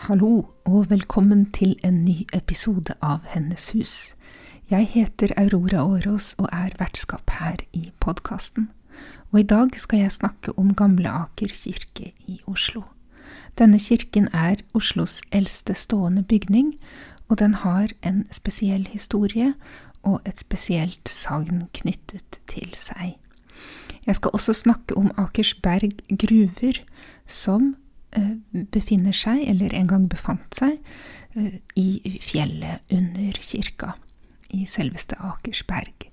Hallo og velkommen til en ny episode av Hennes hus. Jeg heter Aurora Årås og er vertskap her i podkasten. Og i dag skal jeg snakke om Gamle Aker kirke i Oslo. Denne kirken er Oslos eldste stående bygning, og den har en spesiell historie og et spesielt sagn knyttet til seg. Jeg skal også snakke om Akersberg gruver, som befinner seg, eller en gang befant seg, eh, i fjellet under kirka, i selveste Akersberg.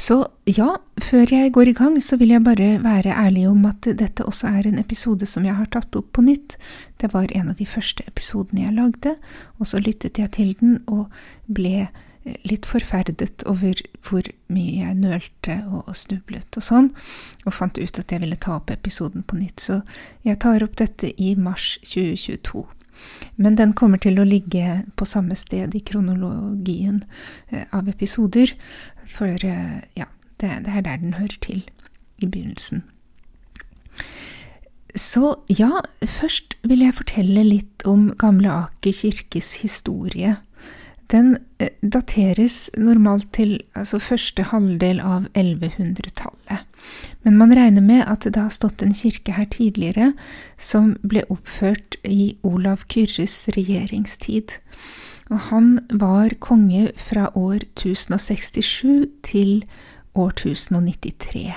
Så ja, før jeg går i gang, så vil jeg bare være ærlig om at dette også er en episode som jeg har tatt opp på nytt. Det var en av de første episodene jeg lagde, og så lyttet jeg til den og ble litt forferdet over hvor mye jeg nølte og snublet og sånn, og fant ut at jeg ville ta opp episoden på nytt. Så jeg tar opp dette i mars 2022. Men den kommer til å ligge på samme sted i kronologien av episoder, for ja, det, det er der den hører til, i begynnelsen. Så ja, først vil jeg fortelle litt om Gamle Aker kirkes historie. Den dateres normalt til altså første halvdel av 1100-tallet. Men man regner med at det har stått en kirke her tidligere som ble oppført i Olav Kyrres regjeringstid. Og han var konge fra år 1067 til år 1093.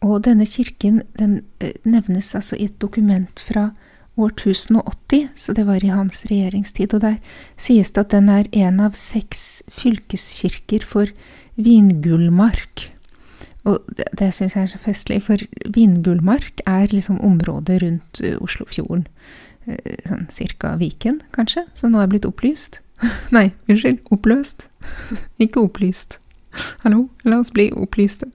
Og denne kirken den nevnes altså i et dokument fra år 1080, så det var i hans regjeringstid. Og der sies det at den er en av seks fylkeskirker for Vingullmark. Og det, det syns jeg er så festlig, for Vingullmark er liksom området rundt Oslofjorden. Sånn cirka Viken, kanskje, som nå er blitt opplyst. Nei, unnskyld, oppløst. Ikke opplyst. Hallo, la oss bli opplyste.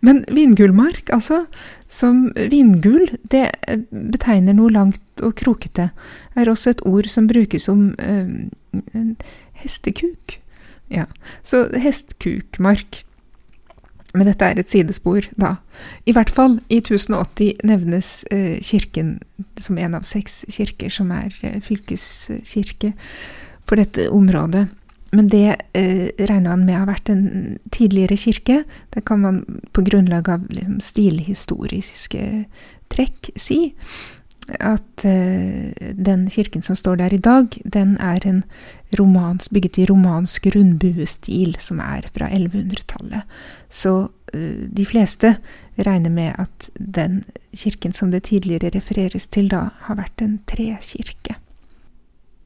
Men vingullmark, altså, som vingull, det betegner noe langt og krokete, er også et ord som brukes om øh, hestekuk. Ja, så hestkukmark. Men dette er et sidespor, da. I hvert fall, i 1080 nevnes eh, kirken som en av seks kirker som er eh, fylkeskirke for dette området. Men det eh, regner man med har vært en tidligere kirke. Det kan man på grunnlag av liksom, stilhistoriske trekk si. At eh, den kirken som står der i dag, den er en romans, bygget i romansk rundbuestil som er fra 1100-tallet. Så eh, de fleste regner med at den kirken som det tidligere refereres til da, har vært en trekirke.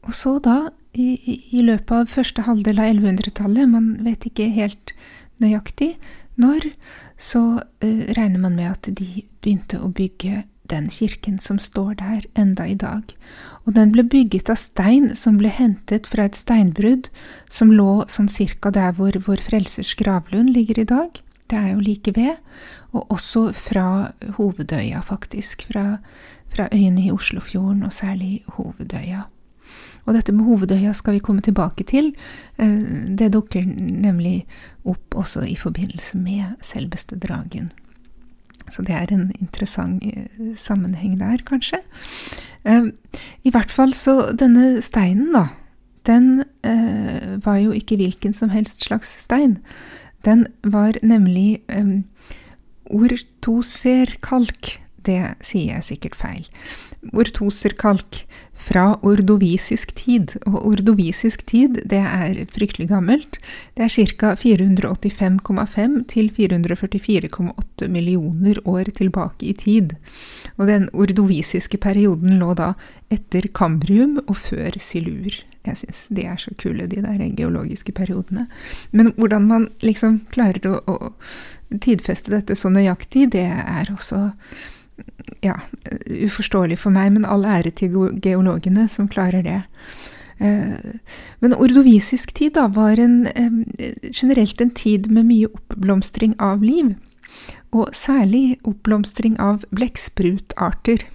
Og så da, i, i løpet av første halvdel av 1100-tallet, man vet ikke helt nøyaktig når, så uh, regner man med at de begynte å bygge den kirken som står der enda i dag. Og den ble bygget av stein som ble hentet fra et steinbrudd som lå sånn cirka der hvor Vår Frelsers gravlund ligger i dag. Det er jo like ved. Og også fra Hovedøya, faktisk. Fra, fra øyene i Oslofjorden, og særlig Hovedøya. Og dette med Hovedøya skal vi komme tilbake til. Det dukker nemlig opp også i forbindelse med selveste Dragen. Så det er en interessant sammenheng der, kanskje. I hvert fall så denne steinen, da, den var jo ikke hvilken som helst slags stein. Den var nemlig ortoserkalk. Det sier jeg sikkert feil. Ortoserkalk fra ordovisisk tid. Og ordovisisk tid, det er fryktelig gammelt. Det er ca. 485,5 til 444,8 millioner år tilbake i tid. Og den ordovisiske perioden lå da etter kambrium og før silur. Jeg syns de er så kule, de der geologiske periodene. Men hvordan man liksom klarer å, å tidfeste dette så nøyaktig, det er også ja, uforståelig for meg, men all ære til geologene som klarer det. Eh, men ordovisisk tid da var en, generelt en tid med mye oppblomstring av liv, og særlig oppblomstring av blekksprutarter.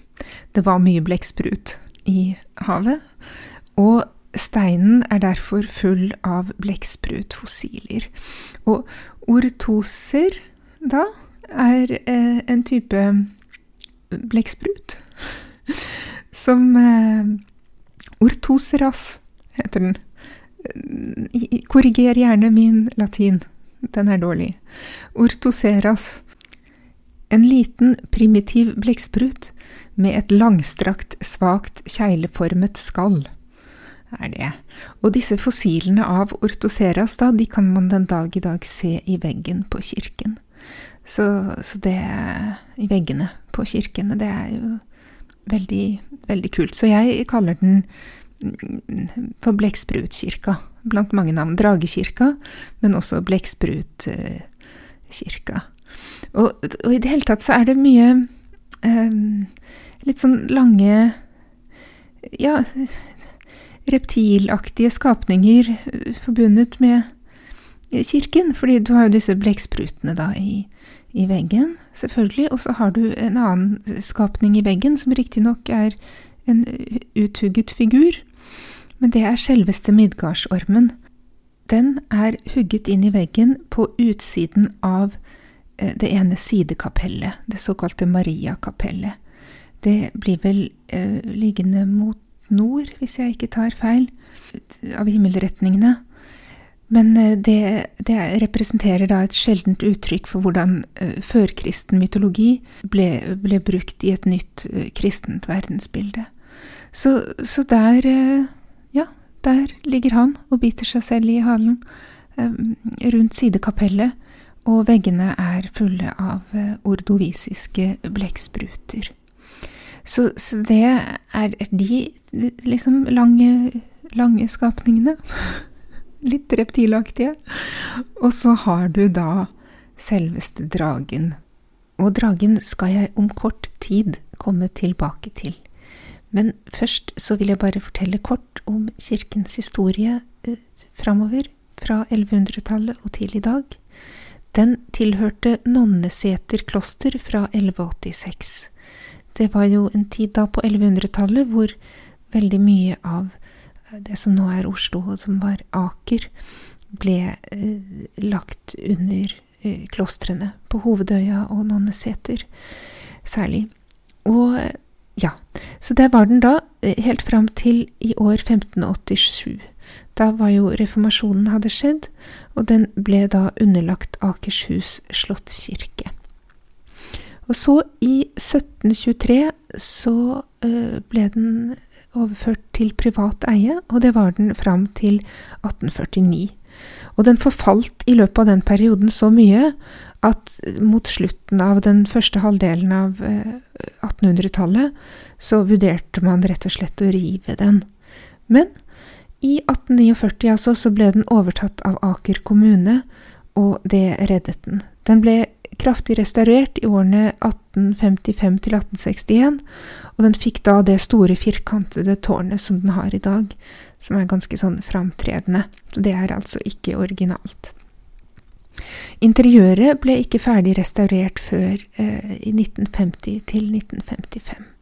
Det var mye blekksprut i havet, og steinen er derfor full av blekksprutfossiler. Og ortoser, da, er eh, en type blekksprut som eh, Ortoseras heter den. Korriger gjerne min latin. Den er dårlig. Ortoseras. En liten, primitiv blekksprut med et langstrakt, svakt kjegleformet skall er det. Og disse fossilene av ortoseras, da, de kan man den dag i dag se i veggen på kirken. Så, så det I veggene på kirkene. Det er jo veldig, veldig kult. Så jeg kaller den for Blekksprutkirka, blant mange navn. Dragekirka, men også Blekksprutkirka. Og, og, i det hele tatt så er det mye eh, litt sånn lange ja, reptilaktige skapninger forbundet med kirken. Fordi du har jo disse blekksprutene da i, i veggen, selvfølgelig. Og så har du en annen skapning i veggen, som riktignok er en uthugget figur. Men det er selveste Midgardsormen. Den er hugget inn i veggen på utsiden av eh, det ene sidekapellet, det såkalte Mariakapellet. Det blir vel eh, liggende mot nord, hvis jeg ikke tar feil, av himmelretningene. Men eh, det, det, representerer da et sjeldent uttrykk for hvordan uh, førkristen mytologi ble, ble, brukt i et nytt uh, kristent verdensbilde. Så, så der Ja, der ligger han og biter seg selv i halen rundt sidekapellet, og veggene er fulle av ordovisiske blekkspruter. Så, så, det er de liksom lange, lange skapningene. litt reptilaktige. Og så har du da selveste dragen. Og dragen skal jeg om kort tid komme tilbake til. Men først så vil jeg bare fortelle kort om kirkens historie eh, framover, fra 1100-tallet og til i dag. Den tilhørte Nonneseter kloster fra 1186. Det var jo en tid da på 1100-tallet hvor veldig mye av det som nå er Oslo, og som var Aker, ble eh, lagt under eh, klostrene på Hovedøya og Nonneseter særlig. Og ja, så der var den da, eh, helt fram til i år 1587. Da var jo reformasjonen hadde skjedd, og den ble da underlagt Akershus slottskirke. Og så, i 1723, så ble den overført til privat eie, og det var den fram til 1849. Og den forfalt i løpet av den perioden så mye at mot slutten av den første halvdelen av 1800-tallet eh, så vurderte man rett og slett å rive den. Men i 1849 altså, så ble den overtatt av Aker kommune, og det reddet den. Den ble kraftig restaurert i årene 1855 til 1861, og den fikk da det store firkantede tårnet som den har i dag, som er ganske sånn framtredende. Så det er altså ikke originalt. Interiøret ble ikke ferdig restaurert før eh, i 1950 til 1955.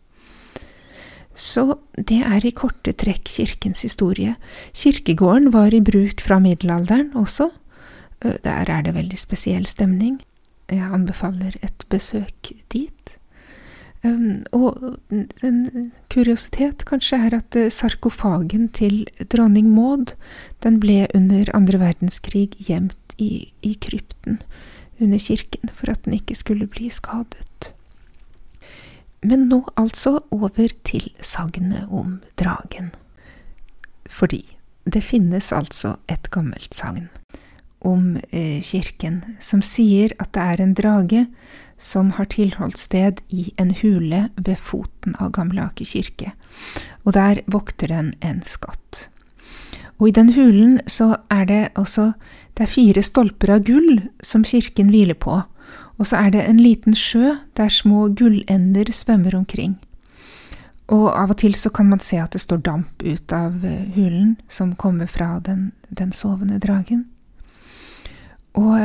Så det er i korte trekk kirkens historie. Kirkegården var i bruk fra middelalderen også. Eh, der er det veldig spesiell stemning. Jeg anbefaler et besøk dit. Um, og en kuriositet kanskje er at uh, sarkofagen til dronning Maud den ble under andre verdenskrig gjemt i, i krypten under kirken for at den ikke skulle bli skadet. Men nå altså over til sagnet om dragen. Fordi det finnes altså et gammelt sagn om eh, kirken, som sier at det er en drage som har tilholdssted i en hule ved foten av Gamle Aker kirke, og der vokter den en skatt. Og i den hulen så er det også det er fire stolper av gull som kirken hviler på, og så er det en liten sjø der små gullender svømmer omkring. Og av og til så kan man se at det står damp ut av eh, hulen som kommer fra den, den sovende dragen. Og,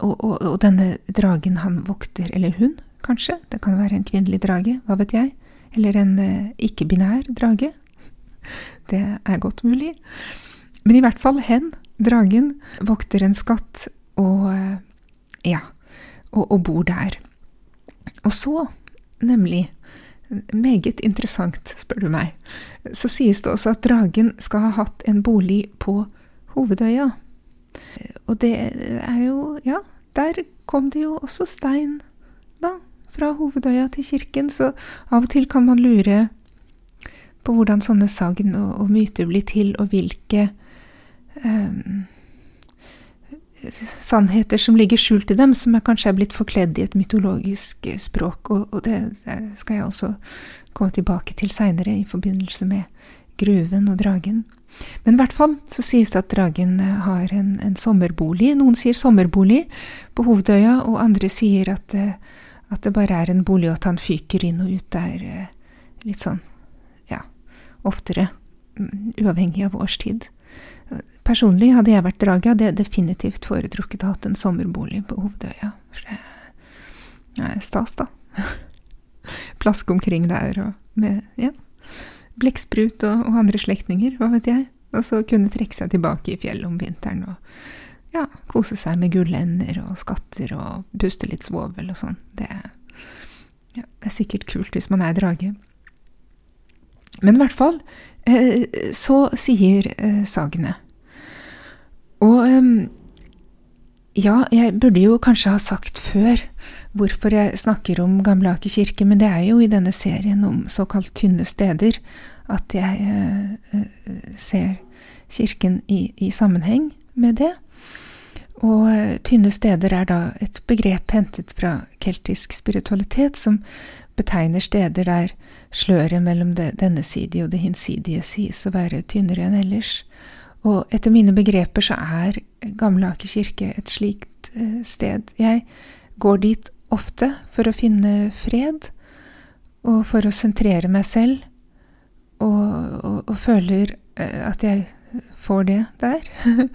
og, og, og, denne dragen han vokter, eller hun, kanskje, det kan være en kvinnelig drage, hva vet jeg, eller en eh, ikke-binær drage. Det er godt mulig. Men i hvert fall hen, dragen, vokter en skatt og eh, ja, og, bor der. Og så, nemlig, meget interessant, spør du meg, så sies det også at dragen skal ha hatt en bolig på Hovedøya. Og det er jo Ja, der kom det jo også stein, da, fra Hovedøya til kirken, så av og til kan man lure på hvordan sånne sagn og, og myter blir til, og hvilke um, sannheter som ligger skjult i dem, som er kanskje er blitt forkledd i et mytologisk eh, språk. Og, og det, det, skal jeg også komme tilbake til seinere, i forbindelse med gruven og dragen. Men i hvert fall så sies det at dragen eh, har en, en sommerbolig. Noen sier sommerbolig på Hovedøya, og andre sier at, eh, at, det bare er en bolig, og at han fyker inn og ut der litt sånn, ja, oftere. Mm, uavhengig av årstid. Personlig hadde jeg vært draget, hadde jeg definitivt foretrukket å ha en sommerbolig på Hovedøya. For det er stas, da. Plaske omkring der og med ja, blekksprut og, og andre slektninger, hva vet jeg. Og så kunne trekke seg tilbake i fjellet om vinteren og ja, kose seg med gullender og skatter og puste litt svovel og sånn. Det, ja, er sikkert kult hvis man er drage. Men i hvert fall, eh, så sier eh, sagnet Og eh, ja, jeg burde jo kanskje ha sagt før hvorfor jeg snakker om Gamle Aker kirke, men det er jo i denne serien om såkalt tynne steder at jeg ser kirken i, i sammenheng med det. Og tynne steder er da et begrep hentet fra keltisk spiritualitet, som betegner steder der sløret mellom det, denne side og det hinsidige sies å være tynnere enn ellers. Og etter mine begreper så er Gamle Aker kirke et slikt eh, sted. Jeg går dit ofte for å finne fred, og for å sentrere meg selv, og, og, og føler eh, at jeg får det der.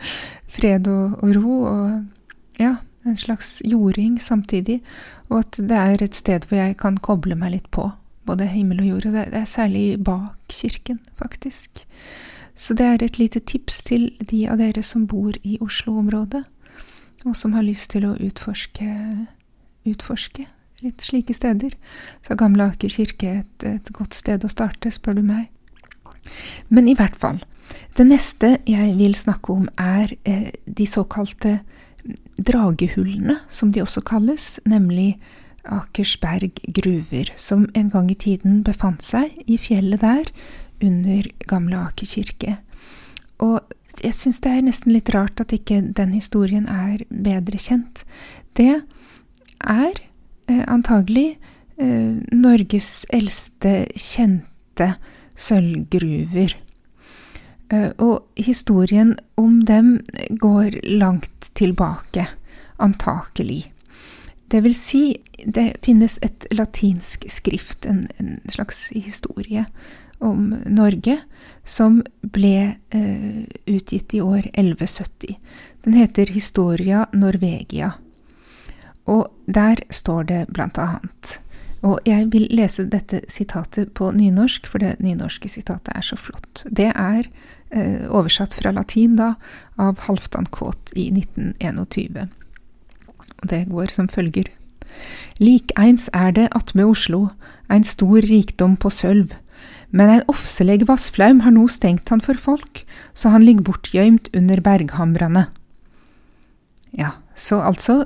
fred og, og ro, og ja, en slags jording samtidig, og at det er et sted hvor jeg kan koble meg litt på, både himmel og jord, og det er særlig bak kirken, faktisk. Så det er et lite tips til de av dere som bor i Oslo-området, og som har lyst til å utforske, utforske litt slike steder. Så Gamle Aker kirke et, et godt sted å starte, spør du meg. Men i hvert fall, det neste jeg vil snakke om, er eh, de såkalte dragehullene, som de også kalles, nemlig Akersberg gruver, som en gang i tiden befant seg i fjellet der, under Gamle Aker kirke. Og jeg syns det er nesten litt rart at ikke den historien er bedre kjent. Det er eh, antagelig eh, Norges eldste kjente sølvgruver. Eh, og historien om dem går langt tilbake, antakelig. Det vil si, det finnes et latinsk skrift, en, en slags historie om Norge, som ble eh, utgitt i år 1170. Den heter Historia Norvegia, og der står det blant annet og jeg vil lese dette sitatet på nynorsk, for det nynorske sitatet er så flott. Det er eh, oversatt fra latin, da, av Halvdan Kaat i 1921. Og det går som følger. Likeins er det attmed Oslo, ein stor rikdom på sølv, men ein ofseleg vassflaum har nå stengt han for folk, så han ligger bortgøymt under berghamrane. Ja, så altså,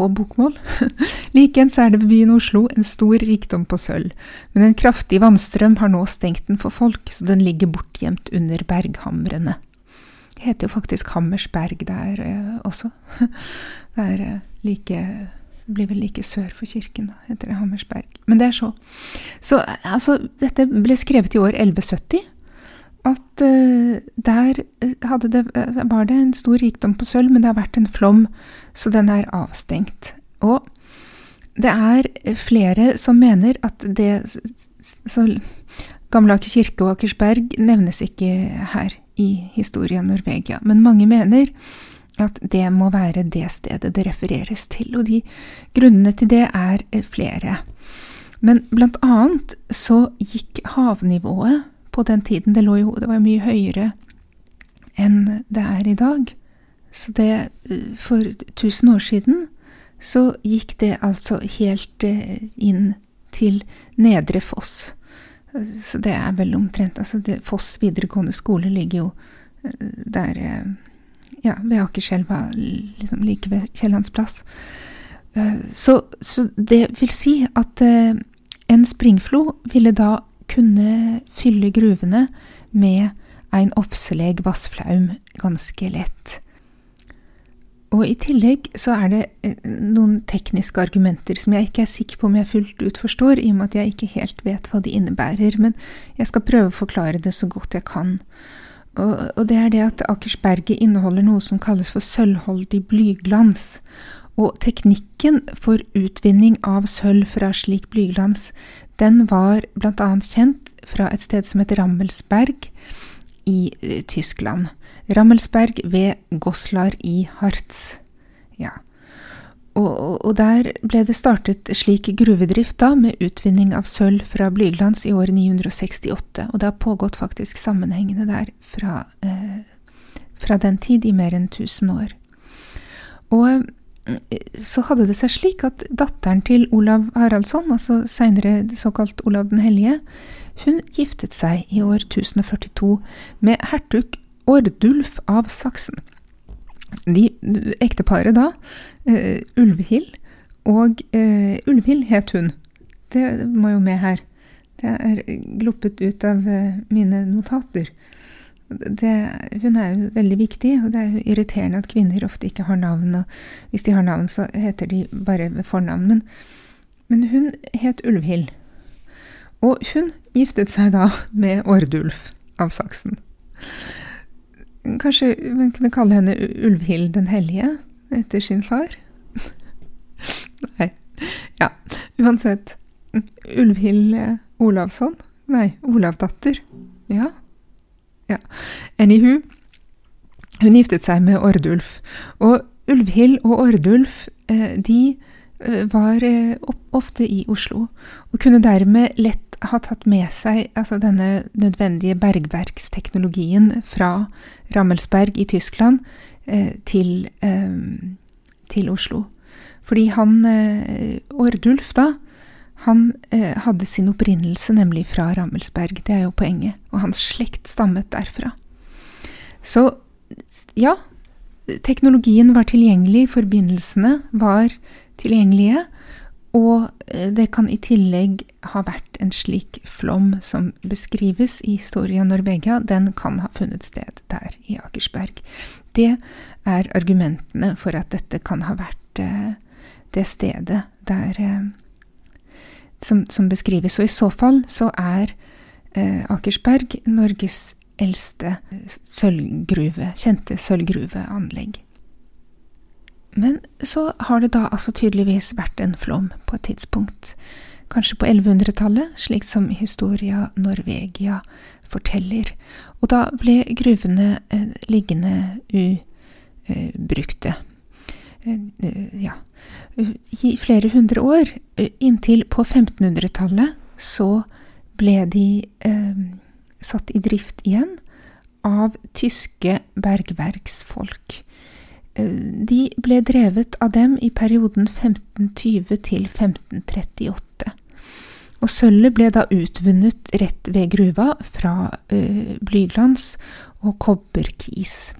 på bokmål. Likeens er det ved byen Oslo en stor rikdom på sølv, men en kraftig vannstrøm har nå stengt den for folk, så den ligger bortgjemt under berghamrene. Det heter jo faktisk Hammersberg der eh, også. Det er eh, like det blir vel like sør for kirken, da, heter det Hammersberg. Men det er så. Så altså, dette ble skrevet i år 1170, at uh, der det, var det en stor rikdom på sølv, men det har vært en flom, så den er avstengt. Og det er flere som mener at det Så Gamle Aker kirke og Akersberg nevnes ikke her i historien Norvegia, men mange mener at det må være det stedet det refereres til, og de grunnene til det er flere. Men blant annet så gikk havnivået på den tiden Det lå i hodet, var mye høyere enn det er i dag. Så det For 1000 år siden så gikk det altså helt eh, inn til Nedre Foss. Så det er vel omtrent Altså, det, Foss videregående skole ligger jo eh, der eh, Ja, ved Akerselva, liksom like ved Kiellands plass. Så, så, det vil si at en springflo ville da kunne fylle gruvene med ein ofseleg vassflaum ganske lett. Og i tillegg så er det eh, noen tekniske argumenter som jeg ikke er sikker på om jeg fullt ut forstår, i og med at jeg ikke helt vet hva de innebærer, men jeg skal prøve å forklare det så godt jeg kan. Og, og det er det at Akersberget inneholder noe som kalles for sølvholdig blyglans. Og teknikken for utvinning av sølv fra slik blyglans, den var annet kjent fra et sted som heter Rammelsberg i uh, Tyskland. Rammelsberg ved Goslar i Harz. Ja. Og, og, der ble det startet slik gruvedrift da, med utvinning av sølv fra blyglans i året 968, og det har pågått faktisk sammenhengende der fra, eh, fra den tid i mer enn 1000 år. Og så hadde det seg slik at datteren til Olav Haraldsson, altså seinere såkalt Olav den hellige, hun giftet seg i år 1042 med hertug Ordulf av Saksen. De ekteparet da, uh, Ulvhild og uh, Ulvhild het hun. Det må jo med her. Det er gluppet ut av uh, mine notater det, hun er jo veldig viktig, og det er jo irriterende at kvinner ofte ikke har navn. og Hvis de har navn, så heter de bare ved fornavn. Men, men hun het Ulvhild. Og hun giftet seg da med Ordulf av Saksen. Kanskje man kunne kalle henne Ulvhild den hellige etter sin far? Nei. Ja, uansett. Ulvhild Olavsson? Nei, Olavdatter. Ja. Ja. Anywho, hun giftet seg med Ordulf. Og Ulvhild og Ordulf eh, de eh, var eh, ofte i Oslo, og kunne dermed lett ha tatt med seg altså denne nødvendige bergverksteknologien fra Rammelsberg i Tyskland til, til Oslo. Fordi han Ordulf, da, han eh, hadde sin opprinnelse nemlig fra Rammelsberg, det er jo poenget, og hans slekt stammet derfra. Så ja, teknologien var tilgjengelig, forbindelsene var tilgjengelige, og eh, det kan i tillegg ha vært en slik flom som beskrives i Historia Norvegia, den kan ha funnet sted der i Akersberg. Det er argumentene for at dette kan ha vært eh, det stedet der eh, som, som, beskrives. Og i så fall så er eh, Akersberg Norges eldste sølvgruve, kjente sølvgruveanlegg. Men så har det da altså tydeligvis vært en flom på et tidspunkt, kanskje på 1100-tallet, slik som Historia Norvegia forteller, og da ble gruvene eh, liggende ubrukte. Eh, Eh, ja, i flere hundre år. Eh, inntil på 1500-tallet så ble de eh, satt i drift igjen av tyske bergverksfolk. Eh, de ble drevet av dem i perioden 1520 til 1538. Og sølvet ble da utvunnet rett ved gruva fra eh, blyglans og kobberkis.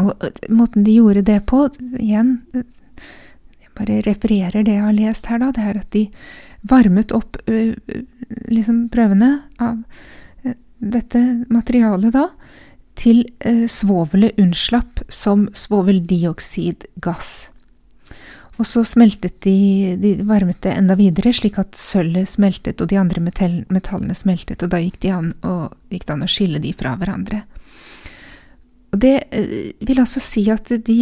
Og måten de gjorde det på, igjen Jeg bare refererer det jeg har lest her, da. Det er at de varmet opp liksom prøvene av dette materialet da til svovelet unnslapp som svoveldioksidgass. Og så smeltet de, de varmet det enda videre, slik at sølvet smeltet og de andre metall, metallene smeltet, og da gikk, de an, og, an å skille de fra hverandre. Og det eh, vil altså si at de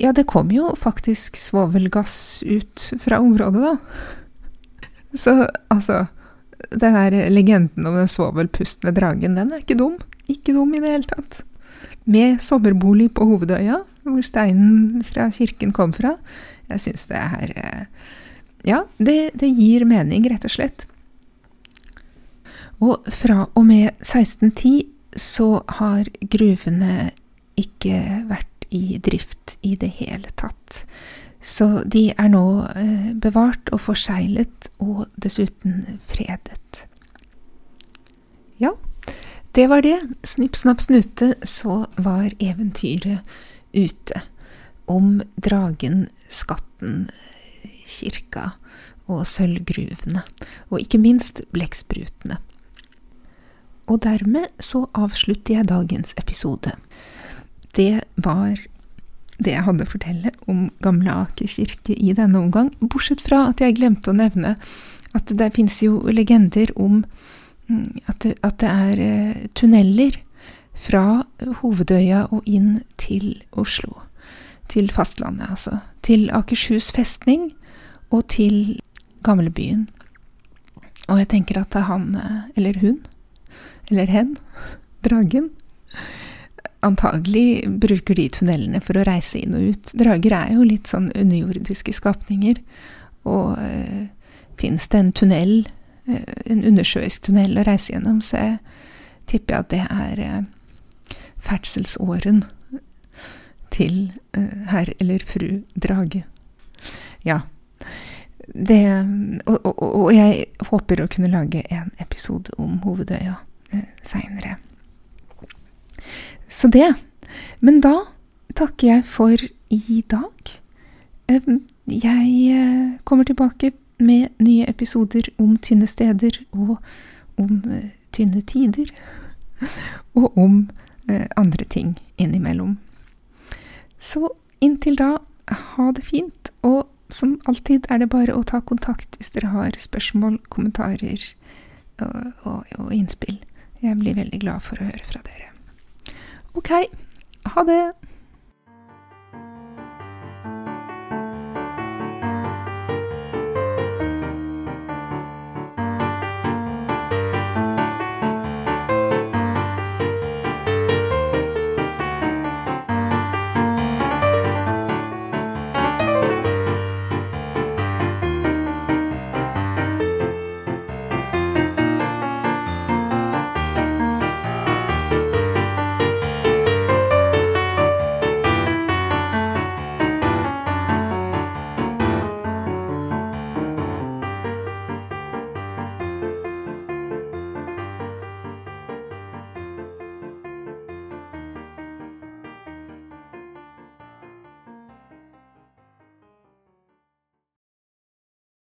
Ja, det kom jo faktisk svovelgass ut fra området, da. Så altså Den der legenden om den svovelpustende dragen, den er ikke dum. Ikke dum i det hele tatt. Med sommerbolig på Hovedøya, hvor steinen fra kirken kom fra. Jeg syns det er eh, Ja, det, det gir mening, rett og slett. Og fra og med 1610 så har gruvene ikke vært i drift i det hele tatt. Så de er nå eh, bevart og forseglet, og dessuten fredet. Ja, det var det. Snipp, snapp, snute, så var eventyret ute. Om dragen, skatten, kirka og sølvgruvene. Og ikke minst blekksprutene. Og dermed så avslutter jeg dagens episode. Det var det jeg hadde å fortelle om Gamle Aker kirke i denne omgang, bortsett fra at jeg glemte å nevne at det fins jo legender om mm, at det, at det er eh, tunneler fra Hovedøya og inn til Oslo. Til fastlandet, altså. Til Akershus festning og til gamlebyen. Og jeg tenker at han, eh, eller hun, eller hen, dragen, antagelig bruker de tunnelene for å reise inn og ut. Drager er jo litt sånn underjordiske skapninger, og øh, fins det en tunnel, øh, en undersjøisk tunnel å reise gjennom, så jeg tipper jeg at det er øh, ferdselsåren til herr eller fru Drage. Ja. Det og, og, og jeg håper å kunne lage en episode om Hovedøya eh, seinere. Så det. Men da takker jeg for i dag. Jeg eh, kommer tilbake med nye episoder om tynne steder og om eh, tynne tider. Og om eh, andre ting innimellom. Så inntil da, ha det fint, og som alltid er det bare å ta kontakt hvis dere har spørsmål, kommentarer og, og, og innspill. Jeg blir veldig glad for å høre fra dere. Ok, ha det!